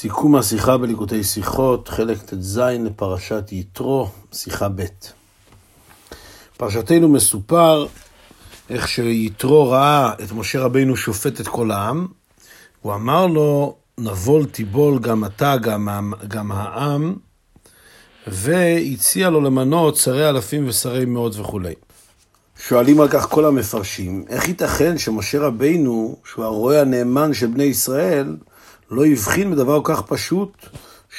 סיכום השיחה בליקוטי שיחות, חלק ט"ז לפרשת יתרו, שיחה ב'. פרשתנו מסופר איך שיתרו ראה את משה רבינו שופט את כל העם, הוא אמר לו, נבול תיבול גם אתה, גם, גם העם, והציע לו למנות שרי אלפים ושרי מאות וכולי. שואלים על כך כל המפרשים, איך ייתכן שמשה רבינו, שהוא הרועה הנאמן של בני ישראל, לא הבחין בדבר כל כך פשוט,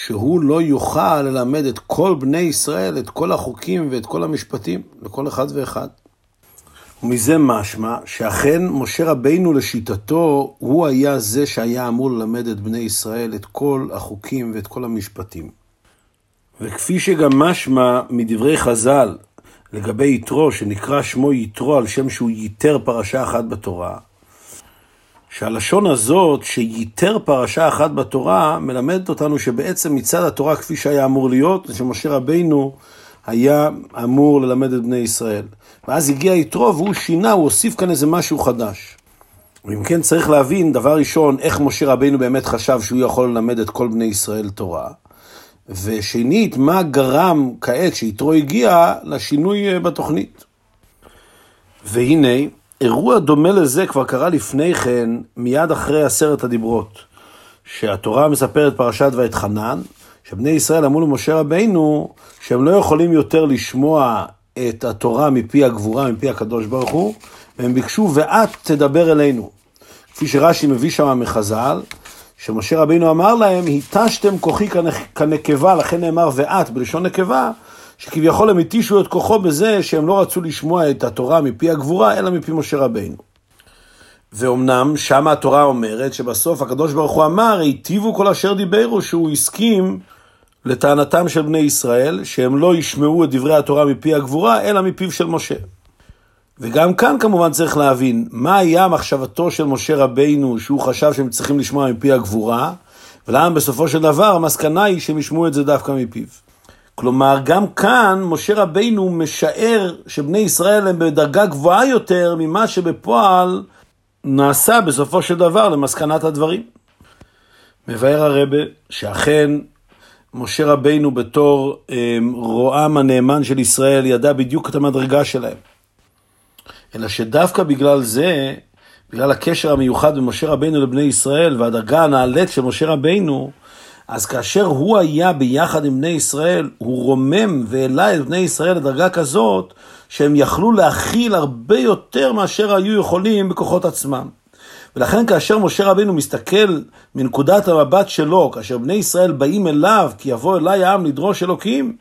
שהוא לא יוכל ללמד את כל בני ישראל, את כל החוקים ואת כל המשפטים, לכל אחד ואחד. ומזה משמע שאכן משה רבינו לשיטתו, הוא היה זה שהיה אמור ללמד את בני ישראל את כל החוקים ואת כל המשפטים. וכפי שגם משמע מדברי חז"ל לגבי יתרו, שנקרא שמו יתרו על שם שהוא ייתר פרשה אחת בתורה, שהלשון הזאת, שייתר פרשה אחת בתורה, מלמדת אותנו שבעצם מצד התורה כפי שהיה אמור להיות, שמשה רבינו היה אמור ללמד את בני ישראל. ואז הגיע יתרו והוא שינה, הוא הוסיף כאן איזה משהו חדש. ואם כן צריך להבין, דבר ראשון, איך משה רבינו באמת חשב שהוא יכול ללמד את כל בני ישראל תורה. ושנית, מה גרם כעת שיתרו הגיע לשינוי בתוכנית. והנה, אירוע דומה לזה כבר קרה לפני כן, מיד אחרי עשרת הדיברות, שהתורה מספרת פרשת ואתחנן, שבני ישראל אמרו למשה רבינו שהם לא יכולים יותר לשמוע את התורה מפי הגבורה, מפי הקדוש ברוך הוא, והם ביקשו ואת תדבר אלינו. כפי שרש"י מביא שם מחז"ל, שמשה רבינו אמר להם, התשתם כוחי כנקבה, לכן נאמר ואת בלשון נקבה, שכביכול הם התישו את כוחו בזה שהם לא רצו לשמוע את התורה מפי הגבורה, אלא מפי משה רבינו. ואומנם שם התורה אומרת שבסוף הקדוש ברוך הוא אמר, היטיבו כל אשר דיברו, שהוא הסכים לטענתם של בני ישראל, שהם לא ישמעו את דברי התורה מפי הגבורה, אלא מפיו של משה. וגם כאן כמובן צריך להבין, מה היה מחשבתו של משה רבינו, שהוא חשב שהם צריכים לשמוע מפי הגבורה, ולמה בסופו של דבר המסקנה היא שהם ישמעו את זה דווקא מפיו. כלומר, גם כאן משה רבינו משער שבני ישראל הם בדרגה גבוהה יותר ממה שבפועל נעשה בסופו של דבר למסקנת הדברים. מבאר הרבה שאכן משה רבינו בתור אה, רועם הנאמן של ישראל ידע בדיוק את המדרגה שלהם. אלא שדווקא בגלל זה, בגלל הקשר המיוחד בין משה רבינו לבני ישראל והדרגה הנעלית של משה רבינו, אז כאשר הוא היה ביחד עם בני ישראל, הוא רומם והעלה את בני ישראל לדרגה כזאת, שהם יכלו להכיל הרבה יותר מאשר היו יכולים בכוחות עצמם. ולכן כאשר משה רבינו מסתכל מנקודת המבט שלו, כאשר בני ישראל באים אליו, כי יבוא אליי העם לדרוש אלוקים,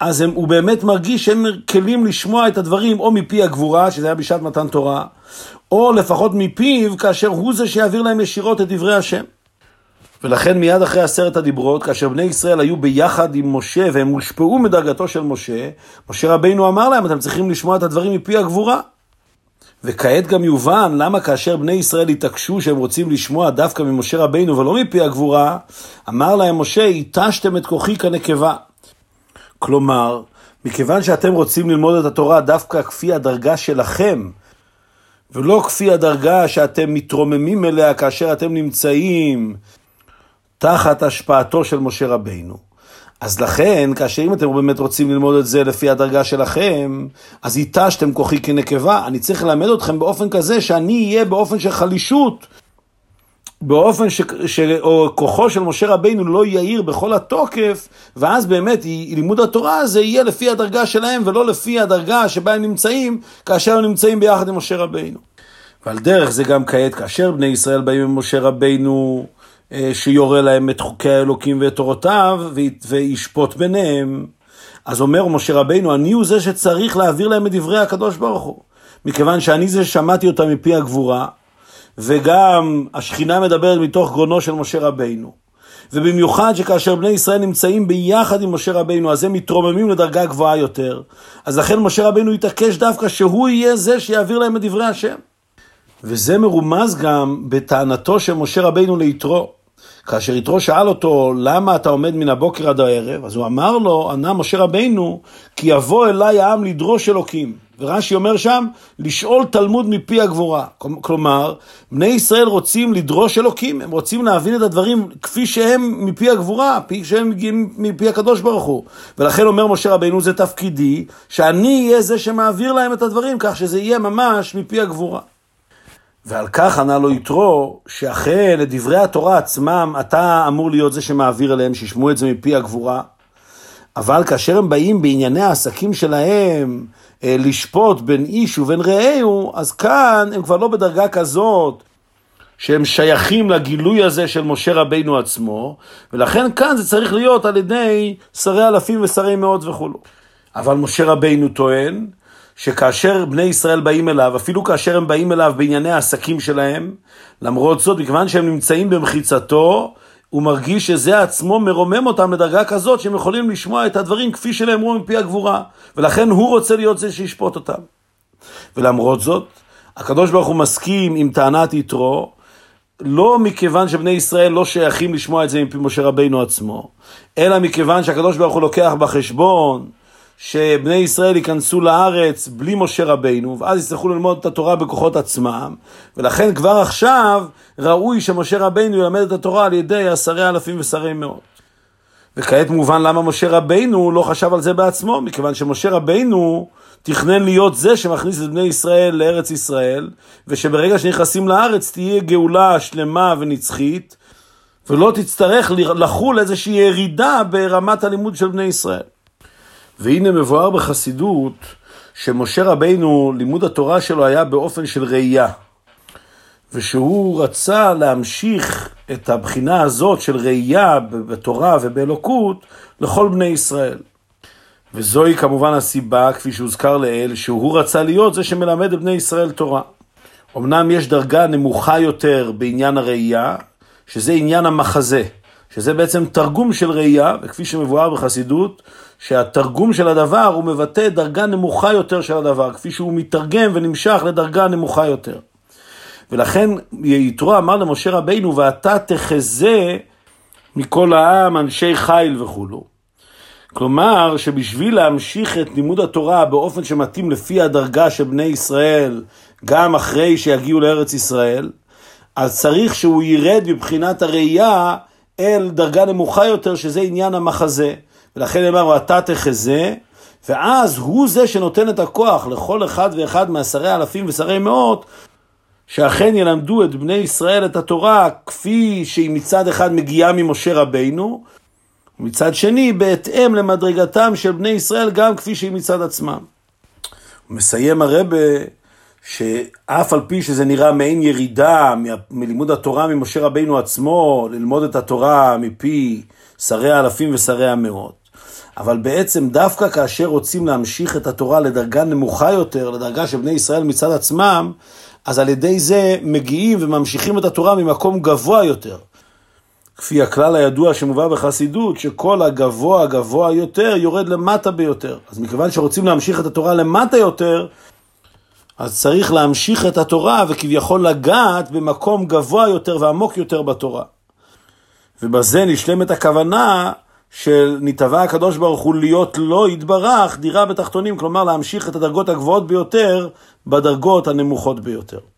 אז הם, הוא באמת מרגיש שהם כלים לשמוע את הדברים או מפי הגבורה, שזה היה בשעת מתן תורה, או לפחות מפיו, כאשר הוא זה שיעביר להם ישירות את דברי השם. ולכן מיד אחרי עשרת הדיברות, כאשר בני ישראל היו ביחד עם משה והם הושפעו מדרגתו של משה, משה רבינו אמר להם, אתם צריכים לשמוע את הדברים מפי הגבורה. וכעת גם יובן למה כאשר בני ישראל התעקשו שהם רוצים לשמוע דווקא ממשה רבינו ולא מפי הגבורה, אמר להם משה, התשתם את כוחי כנקבה. כלומר, מכיוון שאתם רוצים ללמוד את התורה דווקא כפי הדרגה שלכם, ולא כפי הדרגה שאתם מתרוממים אליה כאשר אתם נמצאים תחת השפעתו של משה רבינו. אז לכן, כאשר אם אתם באמת רוצים ללמוד את זה לפי הדרגה שלכם, אז התשתם כוחי כנקבה. אני צריך ללמד אתכם באופן כזה שאני אהיה באופן של חלישות, באופן ש... ש... או כוחו של משה רבינו לא יאיר בכל התוקף, ואז באמת לימוד התורה הזה יהיה לפי הדרגה שלהם, ולא לפי הדרגה שבה הם נמצאים, כאשר הם נמצאים ביחד עם משה רבינו. ועל דרך זה גם כעת, כאשר בני ישראל באים עם משה רבינו, שיורה להם את חוקי האלוקים ואת תורותיו, וישפוט ביניהם. אז אומר משה רבינו, אני הוא זה שצריך להעביר להם את דברי הקדוש ברוך הוא. מכיוון שאני זה ששמעתי אותם מפי הגבורה, וגם השכינה מדברת מתוך גרונו של משה רבינו. ובמיוחד שכאשר בני ישראל נמצאים ביחד עם משה רבינו, אז הם מתרוממים לדרגה גבוהה יותר. אז לכן משה רבינו התעקש דווקא שהוא יהיה זה שיעביר להם את דברי השם. וזה מרומז גם בטענתו של משה רבינו ליתרו. כאשר יתרו שאל אותו, למה אתה עומד מן הבוקר עד הערב? אז הוא אמר לו, ענה משה רבינו, כי יבוא אליי העם לדרוש אלוקים. ורש"י אומר שם, לשאול תלמוד מפי הגבורה. כלומר, בני ישראל רוצים לדרוש אלוקים, הם רוצים להבין את הדברים כפי שהם מפי הגבורה, כפי שהם מגיעים מפי הקדוש ברוך הוא. ולכן אומר משה רבינו, זה תפקידי, שאני אהיה זה שמעביר להם את הדברים, כך שזה יהיה ממש מפי הגבורה. ועל כך ענה לו יתרו, שאכן את דברי התורה עצמם, אתה אמור להיות זה שמעביר אליהם, שישמעו את זה מפי הגבורה. אבל כאשר הם באים בענייני העסקים שלהם, אה, לשפוט בין איש ובין רעהו, אז כאן הם כבר לא בדרגה כזאת שהם שייכים לגילוי הזה של משה רבינו עצמו, ולכן כאן זה צריך להיות על ידי שרי אלפים ושרי מאות וכולו. אבל משה רבינו טוען שכאשר בני ישראל באים אליו, אפילו כאשר הם באים אליו בענייני העסקים שלהם, למרות זאת, מכיוון שהם נמצאים במחיצתו, הוא מרגיש שזה עצמו מרומם אותם לדרגה כזאת שהם יכולים לשמוע את הדברים כפי שנאמרו מפי הגבורה, ולכן הוא רוצה להיות זה שישפוט אותם. ולמרות זאת, הקדוש ברוך הוא מסכים עם טענת יתרו, לא מכיוון שבני ישראל לא שייכים לשמוע את זה מפי משה רבינו עצמו, אלא מכיוון שהקדוש ברוך הוא לוקח בחשבון שבני ישראל ייכנסו לארץ בלי משה רבינו, ואז יצטרכו ללמוד את התורה בכוחות עצמם, ולכן כבר עכשיו ראוי שמשה רבינו ילמד את התורה על ידי עשרי אלפים ושרי מאות. וכעת מובן למה משה רבינו לא חשב על זה בעצמו, מכיוון שמשה רבינו תכנן להיות זה שמכניס את בני ישראל לארץ ישראל, ושברגע שנכנסים לארץ תהיה גאולה שלמה ונצחית, ולא תצטרך לחול איזושהי ירידה ברמת הלימוד של בני ישראל. והנה מבואר בחסידות שמשה רבינו, לימוד התורה שלו היה באופן של ראייה. ושהוא רצה להמשיך את הבחינה הזאת של ראייה בתורה ובאלוקות לכל בני ישראל. וזוהי כמובן הסיבה, כפי שהוזכר לעיל, שהוא רצה להיות זה שמלמד את בני ישראל תורה. אמנם יש דרגה נמוכה יותר בעניין הראייה, שזה עניין המחזה. שזה בעצם תרגום של ראייה, וכפי שמבואר בחסידות, שהתרגום של הדבר הוא מבטא דרגה נמוכה יותר של הדבר, כפי שהוא מתרגם ונמשך לדרגה נמוכה יותר. ולכן יתרו אמר למשה רבינו, ואתה תחזה מכל העם אנשי חיל וכולו. כלומר, שבשביל להמשיך את לימוד התורה באופן שמתאים לפי הדרגה של בני ישראל, גם אחרי שיגיעו לארץ ישראל, אז צריך שהוא ירד מבחינת הראייה אל דרגה נמוכה יותר, שזה עניין המחזה. ולכן נאמר, ואתה תחזה, ואז הוא זה שנותן את הכוח לכל אחד ואחד מעשרי אלפים ושרי מאות, שאכן ילמדו את בני ישראל את התורה כפי שהיא מצד אחד מגיעה ממשה רבינו, ומצד שני בהתאם למדרגתם של בני ישראל גם כפי שהיא מצד עצמם. הוא מסיים הרבה שאף על פי שזה נראה מעין ירידה מלימוד התורה ממשה רבינו עצמו, ללמוד את התורה מפי שרי האלפים ושרי המאות, אבל בעצם דווקא כאשר רוצים להמשיך את התורה לדרגה נמוכה יותר, לדרגה של בני ישראל מצד עצמם, אז על ידי זה מגיעים וממשיכים את התורה ממקום גבוה יותר. כפי הכלל הידוע שמובא בחסידות, שכל הגבוה גבוה יותר יורד למטה ביותר. אז מכיוון שרוצים להמשיך את התורה למטה יותר, אז צריך להמשיך את התורה וכביכול לגעת במקום גבוה יותר ועמוק יותר בתורה. ובזה נשלמת הכוונה של נתבע הקדוש ברוך הוא להיות לא יתברך דירה בתחתונים, כלומר להמשיך את הדרגות הגבוהות ביותר בדרגות הנמוכות ביותר.